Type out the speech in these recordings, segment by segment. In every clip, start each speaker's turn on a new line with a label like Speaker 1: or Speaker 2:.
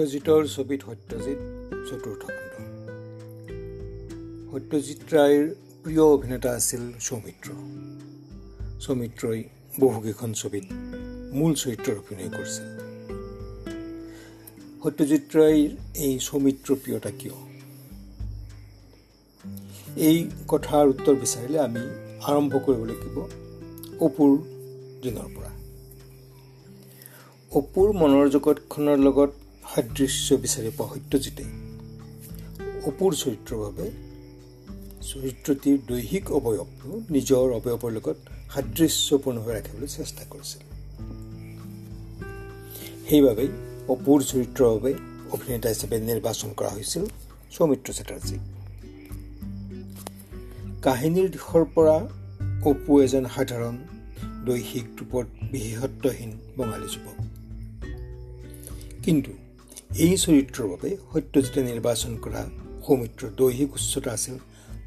Speaker 1: সত্যজিতৰ ছবিত সত্যজিত চতুৰ্থ খণ্ড। সত্যজিত ৰায়ৰ প্ৰিয় অভিনেতা আছিল সৌমিত্ৰ। সৌমিত্ৰই বহুকেইখন ছবিত মূল চৰিত্ৰত অভিনয় কৰিছিল। সত্যজিত ৰায়ৰ এই সৌমিত্ৰ প্ৰিয়তা কিয়? এই কথাৰ উত্তৰ বিচাৰিলে আমি আৰম্ভ কৰিব লাগিব অপুৰ দিনৰ পৰা। অপুৰ মনৰ জগতখনৰ লগত সাদৃশ্য বিচাৰি পোৱা সত্যজিতে অপুৰ চৰিত্ৰৰ বাবে চৰিত্ৰটিৰ দৈহিক অৱয়ৱটো নিজৰ অৱয়ৱৰ লগত সাদৃশ্যপূৰ্ণভাৱে ৰাখিবলৈ চেষ্টা কৰিছিল। সেইবাবেই অপুৰ চৰিত্ৰৰ বাবে অভিনেতা হিচাপে নিৰ্বাচন কৰা হৈছিল সৌমিত্ৰ চেটাৰ্জীক কাহিনীৰ দিশৰ পৰা অপু এজন সাধাৰণ দৈহিক ৰূপত বিশেষত্বহীন বঙালী যুৱক। কিন্তু এই চৰিত্ৰৰ বাবে সত্যজিতে নিৰ্বাচন কৰা সৌমিত্ৰৰ দৈহিক উচ্চতা আছিল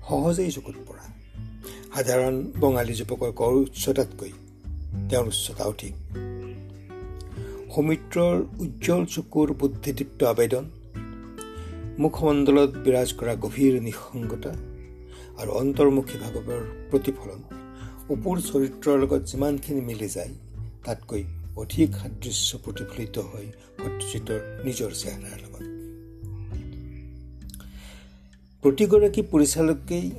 Speaker 1: সহজেই চকুত পৰা। সাধাৰণ বঙালী যুৱকৰ গড় উচ্চতাতকৈ তেওঁৰ উচ্চতা অধিক। সৌমিত্ৰৰ উজ্জ্বল চকুৰ বুদ্ধিদীপ্ত আবেদন মুখমণ্ডলত বিৰাজ কৰা গভীৰ নিঃসংগতা আৰু অন্তৰ্মুখী ভাগৱৰ প্ৰতিফলন অপুৰ চৰিত্ৰৰ লগত যিমানখিনি মিলি যায় তাতকৈ অধিক সাদৃশ্য প্ৰতিফলিত হয় সত্যজিতৰ নিজৰ চেহেৰাৰ লগত। প্ৰতিগৰাকী পৰিচালকেই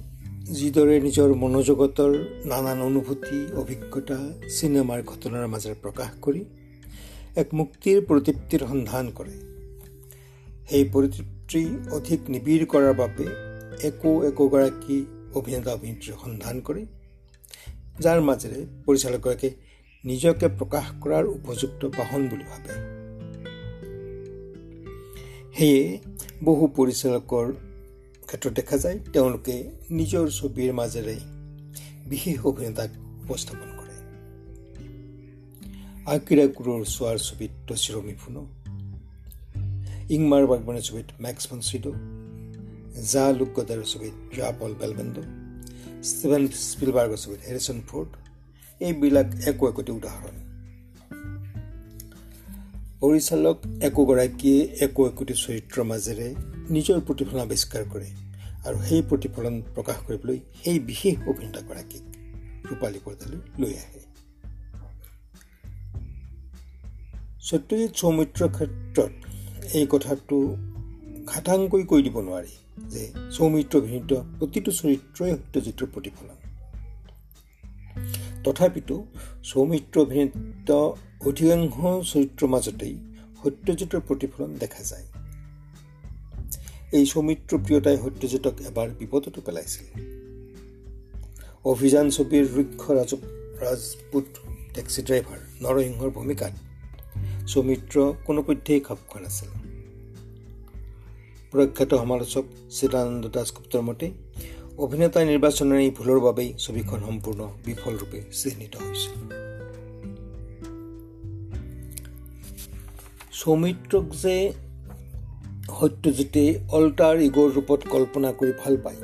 Speaker 1: যিদৰে নিজৰ মনোজগতৰ নানান অনুভূতি অভিজ্ঞতা চিনেমাৰ ঘটনাৰ মাজেৰে প্ৰকাশ কৰি এক মুক্তিৰ প্ৰতিপ্তিৰ সন্ধান কৰে। সেই প্ৰতিপ্তি অধিক নিবিড় কৰাৰ বাবে একো একোগৰাকী অভিনেতা অভিনেত্ৰীৰ সন্ধান কৰে যাৰ মাজেৰে পৰিচালকগৰাকীয়ে নিজকে প্ৰকাশ কৰাৰ উপযুক্ত বাহন বুলি ভাবে। সেয়ে বহু পৰিচালকৰ ক্ষেত্ৰত দেখা যায় তেওঁলোকে নিজৰ ছবিৰ মাজেৰে বিশেষ অভিনেতাক উপস্থাপন কৰে। আকিৰা কুৰৰ চোৱাৰ ছবিত তচিৰমি ফুন ইংমাৰ বাগবানৰ ছবিত মেক্স ফনচিডো জা লুকগদাৰৰ ছবিত জা পল বেলবেণ্ড ষ্টিভেন স্পিলবাৰ্গৰ ছবিত হেৰিচন ফৰ্ড এইবিলাক একো একোটি উদাহৰণ। পৰিচালক একোগৰাকীয়ে একো একোটি চৰিত্ৰৰ মাজেৰে নিজৰ প্ৰতিফলন আৱিষ্কাৰ কৰে আৰু সেই প্ৰতিফলন প্ৰকাশ কৰিবলৈ সেই বিশেষ অভিনেতাগৰাকীক ৰূপালী পৰ্দালৈ লৈ আহে। সত্যজিৎ সৌমিত্ৰৰ ক্ষেত্ৰত এই কথাটো খাটাংকৈ কৈ দিব নোৱাৰি যে সৌমিত্ৰ অভিনীত প্ৰতিটো চৰিত্ৰই সত্যজিতৰ প্ৰতিফলন। তথাপিতো সৌমিত্ৰ অভিনীত অধিকাংশ চৰিত্ৰৰ মাজতেই সত্যজিতৰ প্ৰতিফলন দেখা যায়। এই সৌমিত্ৰ প্ৰিয়তাই সত্যজিতক এবাৰ বিপদতো পেলাইছিল। অভিযান ছবিৰ ৰুক্ষ ৰাজ ৰাজপুত টেক্সি ড্ৰাইভাৰ নৰসিংহৰ ভূমিকাত সৌমিত্ৰ কোনোপধ্যেই খাপ খোৱা নাছিল। প্ৰখ্যাত সমালোচক চিদানন্দ দাসগুপ্তৰ মতে অভিনেতা নিৰ্বাচনৰ এই ভুলৰ বাবেই ছবিখন সম্পূৰ্ণ বিফলৰূপে চিহ্নিত হৈছিল সৌমিত্ৰক যে সত্যজিতে অল্টাৰ ইগৰ ৰূপত কল্পনা কৰি ভাল পায়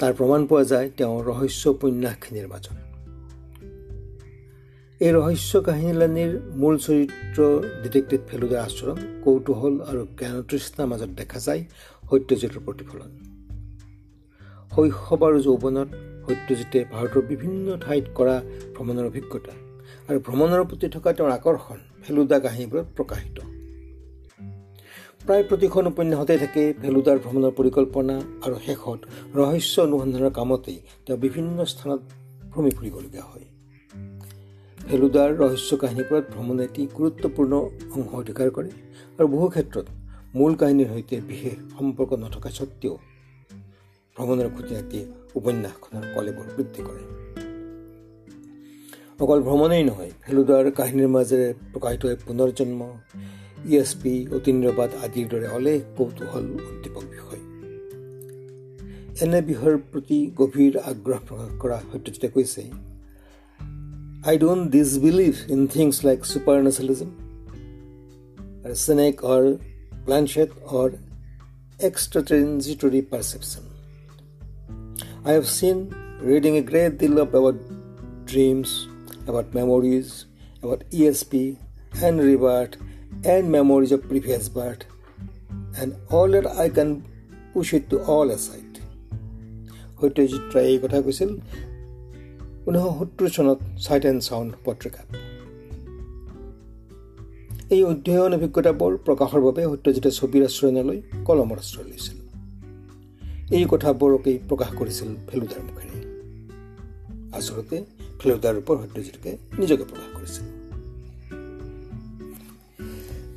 Speaker 1: তাৰ প্ৰমাণ পোৱা যায় তেওঁৰ ৰহস্য উপন্যাসখিনিৰ মাজত এই ৰহস্য কাহিনীলানিৰ মূল চৰিত্ৰ ডিটেক্টিভ ফেলুদাৰ আচৰণ কৌতূহল আৰু জ্ঞানতৃষ্ণাৰ মাজত দেখা যায় সত্যজিতৰ প্ৰতিফলন। শৈশৱ আৰু যৌৱনত সত্যজিতে ভাৰতৰ বিভিন্ন ঠাইত কৰা ভ্ৰমণৰ অভিজ্ঞতা আৰু ভ্ৰমণৰ প্ৰতি থকা তেওঁৰ আকৰ্ষণ ফেলুদা কাহিনীবোৰত প্ৰকাশিত। প্ৰায় প্ৰতিখন উপন্যাসতে থাকে ফেলুদাৰ ভ্ৰমণৰ পৰিকল্পনা আৰু শেষত ৰহস্য অনুসন্ধানৰ কামতেই তেওঁ বিভিন্ন স্থানত ভ্ৰমি ফুৰিবলগীয়া হয়। ফেলুদাৰ ৰহস্য কাহিনীবোৰত ভ্ৰমণে এটি গুৰুত্বপূৰ্ণ অংশ অধিকাৰ কৰে আৰু বহু ক্ষেত্ৰত মূল কাহিনীৰ সৈতে বিশেষ সম্পৰ্ক নথকা স্বত্বেও ভ্ৰমণৰ খুঁটিনাটি উপন্যাসখনৰ কলেবোৰ বৃদ্ধি কৰে। অকল ভ্ৰমণেই নহয় ফেলুদাৰ কাহিনীৰ মাজেৰে প্ৰকাশিত হয় পুনৰ্জন্ম ই এছ পি অতীন্দ্ৰবাদ আদিৰ দৰে অলেখ কৌতূহল উদ্দীপক বিষয়। এনে বিষয়ৰ প্ৰতি গভীৰ আগ্ৰহ প্ৰকাশ কৰা সত্যজিতে কৈছে I don't disbelieve in things like super naturalism seance or planchette or extra transitory perception I have seen reading a great deal about dreams, about memories, about ESP and revert and memories of previous birth, and all that I can push it to all aside. Satyajit ৰায়ে এই কথা কৈছিল ঊনৈছশ সত্তৰ চনত চাইট and sound পত্ৰিকাত এই অধ্যয়ন অভিজ্ঞতাবোৰ প্ৰকাশৰ বাবে সত্যজিতে ছবিৰ আশ্ৰয় নলৈ কলমৰ আশ্ৰয় লৈছিল এই কথাবোৰকেই প্ৰকাশ কৰিছিল ফেলুদাৰ মুখেৰে। আচলতে ফেলুদাৰ ৰূপৰ সত্যজিতকে নিজকে প্ৰকাশ কৰিছিল।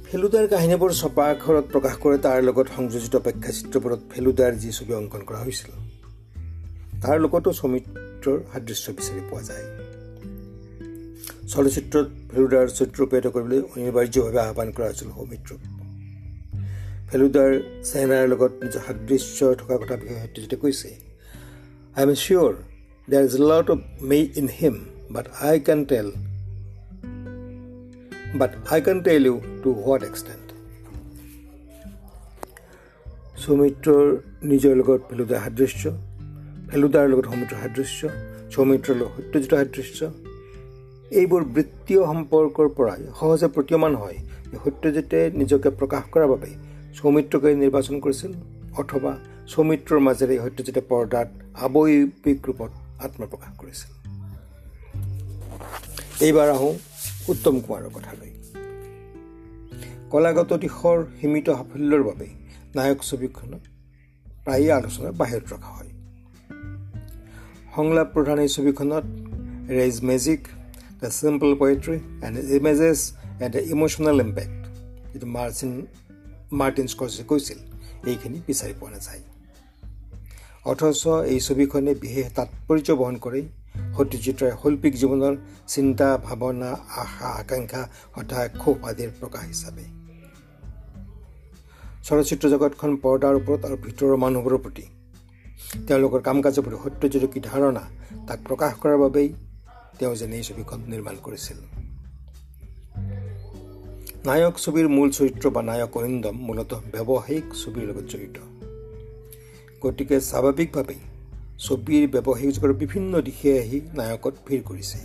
Speaker 1: ফেলুদাৰ কাহিনীবোৰ ছপা আখৰত প্ৰকাশ কৰে তাৰ লগত সংযোজিত প্ৰেক্ষাচিত্ৰবোৰত ফেলুদাৰ যি ছবি অংকন কৰা হৈছিল তাৰ লগতো সৌমিত্ৰৰ সাদৃশ্য বিচাৰি পোৱা যায়। চলচ্চিত্ৰত ফেলুদাৰ চৰিত্ৰ ৰূপায়িত কৰিবলৈ অনিবাৰ্যভাৱে আহ্বান কৰা হৈছিল সৌমিত্ৰক ফেলুদাৰ চেহেৰাৰ লগত নিজৰ সাদৃশ্য থকা কথা বিষয়ে সত্যজিতে কৈছে I am sure there is lot of me in him but I can tell but I can tell you to what extent সৌমিত্ৰৰ নিজৰ লগত ফেলুদাৰ সাদৃশ্য ফেলুদাৰ লগত সৌমিত্ৰৰ সাদৃশ্য সৌমিত্ৰৰ লগত সত্যজিতৰ সাদৃশ্য এইবোৰ বৃত্তীয় সম্পৰ্কৰ পৰাই সহজে প্ৰতীয়মান হয় সত্যজিতে নিজকে প্ৰকাশ কৰাৰ বাবে সৌমিত্ৰকে নিৰ্বাচন কৰিছিল অথবা সৌমিত্ৰৰ মাজেৰে সত্যজিতে পৰ্দাত আৱয়িক ৰূপত আত্মপ্ৰকাশ কৰিছিল। এইবাৰ আহোঁ উত্তম কুমাৰৰ কথালৈ। কলাগত দিশৰ সীমিত সাফল্যৰ বাবে নায়ক ছবিখনক প্ৰায়ে আলোচনাৰ বাহিৰত ৰখা হয়। সংলাপ প্ৰধান এই ছবিখনত Ray's magic the simple poetry and images and the emotional impact যিটো মাৰ্চিন মাৰ্টিন স্কৰ্চে কৈছিল এইখিনি বিচাৰি পোৱা নাযায়। অথচ এই ছবিখনে বিশেষ তাৎপৰ্য বহন কৰে সত্যজিতৰ শৈল্পিক জীৱনৰ চিন্তা ভাৱনা আশা আকাংক্ষা হতাশ ক্ষোভ আদিৰ প্ৰকাশ হিচাপে। চলচ্চিত্ৰ জগতখন পৰ্দাৰ ওপৰত আৰু ভিতৰৰ মানুহবোৰৰ প্ৰতি। তেওঁলোকৰ কাম কাজৰ প্ৰতি সত্যজিত কি ধাৰণা তাক প্ৰকাশ কৰাৰ বাবেই তেওঁ যেনে এই ছবিখন নিৰ্মাণ কৰিছিল। নায়ক ছবিৰ মূল চৰিত্ৰ বা নায়ক অৰিন্দম মূলতঃ ব্যৱসায়িক ছবিৰ লগত জড়িত। গতিকে স্বাভাৱিকভাৱেই ছবিৰ ব্যৱসায়িক জগতৰ বিভিন্ন দিশে আহি নায়কত ভিৰ কৰিছে।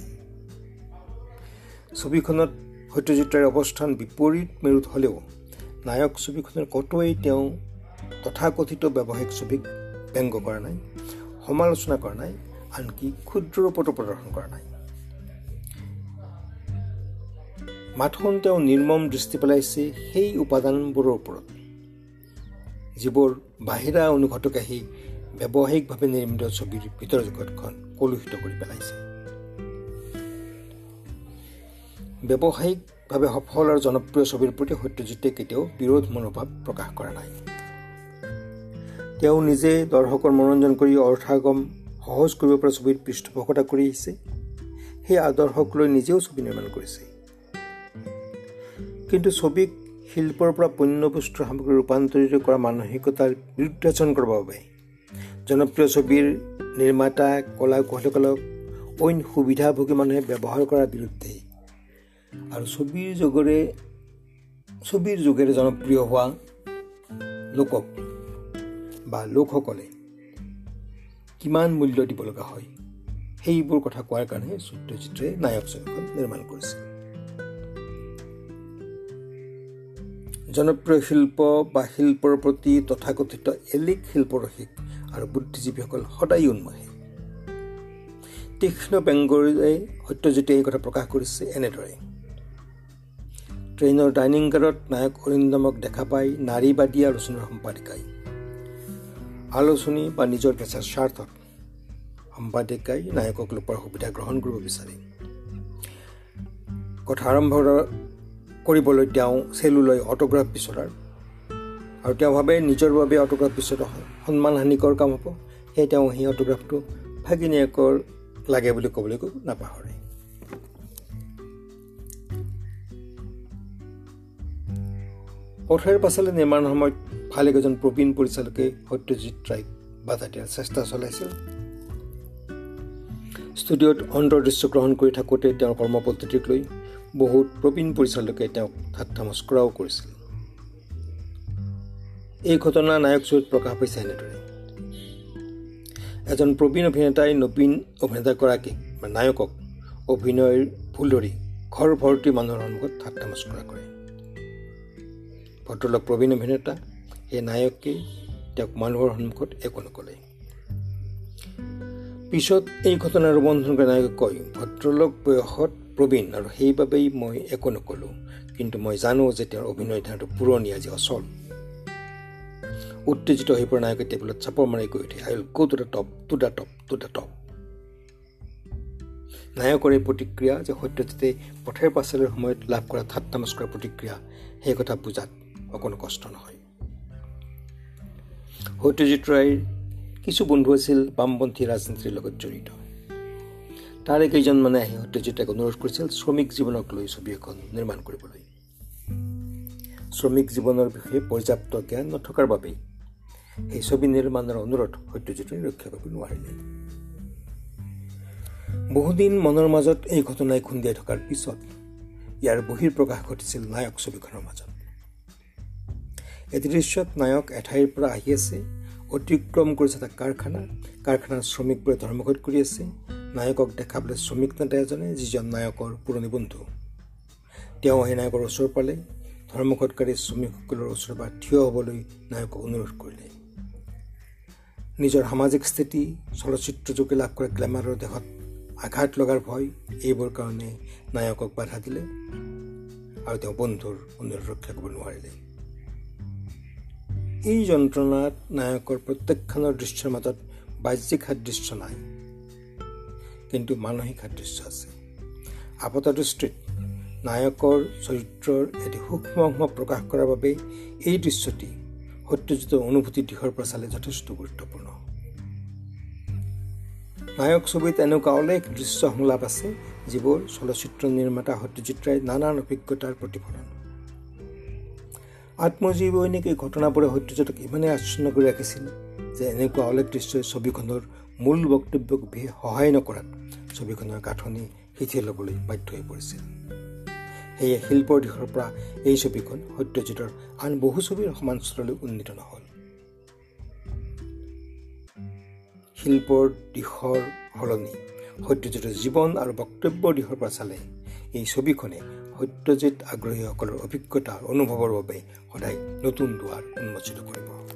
Speaker 1: ছবিখনত সত্যজিতৰ অৱস্থান বিপৰীত মেৰুত হ'লেও নায়ক ছবিখনৰ কতোৱেই তেওঁ তথাকথিত ব্যৱসায়িক ছবিক ব্যংগ কৰা নাই সমালোচনা কৰা নাই আনকি ক্ষুদ্ৰ ৰূপতো প্ৰদৰ্শন কৰা নাই। মাথোন তেওঁ নিৰ্মম দৃষ্টি পেলাইছে সেই উপাদানবোৰৰ ওপৰত। যিবোৰ বাহিৰা অনুঘটক আহি ব্যৱসায়িকভাৱে নিৰ্মিত ছবিৰ ভিতৰ জগতখন কলুষিত কৰি পেলাইছে। ব্যৱসায়িকভাৱে সফল আৰু জনপ্ৰিয় ছবিৰ প্ৰতি সত্যজিতে কেতিয়াও বিৰোধ মনোভাৱ প্ৰকাশ কৰা নাই। তেওঁ নিজে দৰ্শকৰ মনোৰঞ্জন কৰি অৰ্থাগম সহজ কৰিব পৰা ছবিৰ পৃষ্ঠপোষকতা কৰি আহিছে। সেই আদৰ্শক লৈ নিজেও ছবি নিৰ্মাণ কৰিছে। কিন্তু ছবিক শিল্পৰ পৰা পণ্য বস্তুৰ সামগ্ৰী ৰূপান্তৰিত কৰা মানসিকতাৰ বিৰুদ্ধাচৰণ কৰাৰ বাবে জনপ্ৰিয় ছবিৰ নিৰ্মাতা কলা কৌশলকালক অইন সুবিধাভোগী মানুহে ব্যৱহাৰ কৰাৰ বিৰুদ্ধে। আৰু ছবিৰ যোগেৰে ছবিৰ যোগেৰে জনপ্ৰিয় হোৱা লোকক বা লোকসকলে কিমান মূল্য দিব লগা হয় সেইবোৰ কথা কোৱাৰ কাৰণে সত্যজিতে নায়ক ছবিখন নিৰ্মাণ কৰিছিল। জনপ্ৰিয় শিল্প বা শিল্পৰ প্ৰতি তথাকথিত এলিক শিল্পৰসিক আৰু বুদ্ধিজীৱীসকল সদায় উন্মহে। তীক্ষ্ণ বেংগৰে সত্যজিতে এই কথা প্ৰকাশ কৰিছে এনেদৰে। ট্ৰেইনৰ ডাইনিং কাৰত নায়ক অৰিন্দমক দেখা পাই নাৰীবাদী আলোচনাৰ সম্পাদিকাই। আলোচনী বা নিজৰ পেচাৰ স্বাৰ্থত সম্পাদিকাই নায়কক লোকৰ সুবিধা গ্ৰহণ কৰিব বিচাৰে। কথা আৰম্ভ কৰিবলৈ তেওঁ চেলুলৈ অট'গ্ৰাফ বিচৰাৰ আৰু তেওঁ ভাবে নিজৰ বাবে অট'গ্ৰাফ বিচৰা সন্মানহানিকৰ কাম হ'ব। সেয়ে তেওঁ সেই অট'গ্ৰাফটো ভাগিনীয়েকৰ লাগে বুলি ক'বলৈ নাপাহৰে। পথেৰ পাছলৈ নিৰ্মাণৰ সময়ত ভালেকেইজন প্ৰবীণ পৰিচালকে সত্যজিৎ ৰায়ক বাধা দিয়াৰ চেষ্টা চলাইছিল। ষ্টুডিঅ'ত অন্তৰ্দৃশ্য গ্ৰহণ কৰি থাকোঁতে তেওঁৰ কৰ্মপদ্ধতিক লৈ বহুত প্ৰবীণ পৰিচালকে তেওঁক ঠাট্টা মস্কৰাও কৰিছিল। এই ঘটনা নায়ক চৰিত প্ৰকাশ পাইছে এনেদৰে। এজন প্ৰবীণ অভিনেতাই নবীন অভিনেতাগৰাকীক বা নায়কক অভিনয়ৰ ভুল ধৰি ঘৰ ভৰ্তি মানুহৰ সন্মুখত ঠাট্টা মস্কৰা কৰে। ভদ্ৰলোক প্ৰবীণ অভিনেতা সেই নায়কেই তেওঁক মানুহৰ সন্মুখত একো নকলে। পিছত এই ঘটনাৰ ৰোমন্থন কৰি নায়কে কয় ভদ্ৰলোক বয়সত প্ৰবীণ আৰু সেইবাবেই মই একো নকলোঁ। কিন্তু মই জানো যে তেওঁৰ অভিনয় ধাৰণাটো পুৰণি আজি অচল। উত্তেজিত হৈ পৰা নায়কে টেবুলত চাপৰ মাৰি কৈ উঠে I will go to the top? To the top? To the top? নায়কৰ এই প্ৰতিক্ৰিয়া যে সত্যজিতে পথেৰ পাচলিৰ সময়ত লাভ কৰা ঠাট্টা মস্কৰাৰ প্ৰতিক্ৰিয়া সেই কথা বুজাত অকণো কষ্ট নহয়। সত্যজিৎ ৰায়ৰ কিছু বন্ধু আছিল বামপন্থী ৰাজনীতিৰ লগত জড়িত। তাৰে কেইজনমানে আহি সত্যজিৎ অনুৰোধ কৰিছিল শ্ৰমিক জীৱনক লৈ ছবি এখন নিৰ্মাণ কৰিবলৈ। শ্ৰমিক জীৱনৰ বিষয়ে পৰ্যাপ্ত জ্ঞান নথকাৰ বাবেই সেই ছবি নিৰ্মাণৰ অনুৰোধ সত্যজিতে ৰক্ষা কৰিব নোৱাৰিলে। বহুদিন মনৰ মাজত এই ঘটনাই খুন্দিয়াই থকাৰ পিছত ইয়াৰ বহিৰ প্ৰকাশ ঘটিছিল নায়ক ছবিখনৰ মাজত। এটি দৃশ্যত নায়ক এঠাইৰ পৰা আহি আছে অতিক্ৰম কৰিছে এটা কাৰখানা কাৰখানাৰ শ্ৰমিকবোৰে ধৰ্মঘট কৰি আছে নায়কক দেখাবলৈ শ্ৰমিক নেতা এজনে যিজন নায়কৰ পুৰণি বন্ধু। তেওঁ আহি নায়কৰ ওচৰ পালে ধৰ্মঘটকাৰী শ্ৰমিকসকলৰ ওচৰৰ পৰা থিয় হ'বলৈ নায়কক অনুৰোধ কৰিলে। নিজৰ সামাজিক স্থিতি চলচ্চিত্ৰযোগে লাভ কৰা গ্লেমাৰৰ দেশত আঘাত লগাৰ ভয় এইবোৰ কাৰণে নায়কক বাধা দিলে আৰু তেওঁ বন্ধুৰ অনুৰোধ ৰক্ষা কৰিব নোৱাৰিলে। এই যন্ত্ৰণাত নায়কৰ প্ৰত্যেকখনৰ দৃশ্যৰ মাজত বাহ্যিক সাদৃশ্য নাই। কিন্তু মানসিক সাদৃশ্য আছে। আপাত দৃষ্টিত নায়কৰ চৰিত্ৰৰ এটি সূক্ষ্ম প্ৰকাশ কৰাৰ বাবে এই দৃশ্যটি সত্যজিতৰ অনুভূতিৰ দিশৰ পৰা চালে যথেষ্ট গুৰুত্বপূৰ্ণ। নায়ক ছবিত এনেকুৱা অলেখ দৃশ্য সংলাপ আছে যিবোৰ চলচ্চিত্ৰ নিৰ্মাতা সত্যজিৎ ৰায় নানান অভিজ্ঞতাৰ প্ৰতিফলন। আত্মজীৱনীক এই ঘটনাবোৰে সত্যজিতক ইমানেই আচ্ছন্ন কৰি ৰাখিছিল যে এনেকুৱা অলেখ দৃশ্যই ছবিখনৰ মূল বক্তব্যক সহায় নকৰাত ছবিখনৰ গাঁথনি শিথিল ল'বলৈ বাধ্য হৈ পৰিছিল। সেয়ে শিল্পৰ দিশৰ পৰা এই ছবিখন সত্যজিতৰ আন বহু ছবিৰ সমান স্তৰলৈ উন্নীত নহ'ল। শিল্পৰ দিশৰ সলনি সত্যজিতৰ জীৱন আৰু বক্তব্যৰ দিশৰ পৰা চালে এই ছবিখনে সত্যজিত আগ্ৰহীসকলৰ অভিজ্ঞতা অনুভৱৰ বাবে সদায় নতুন দুৱাৰ উন্মোচিত কৰিব।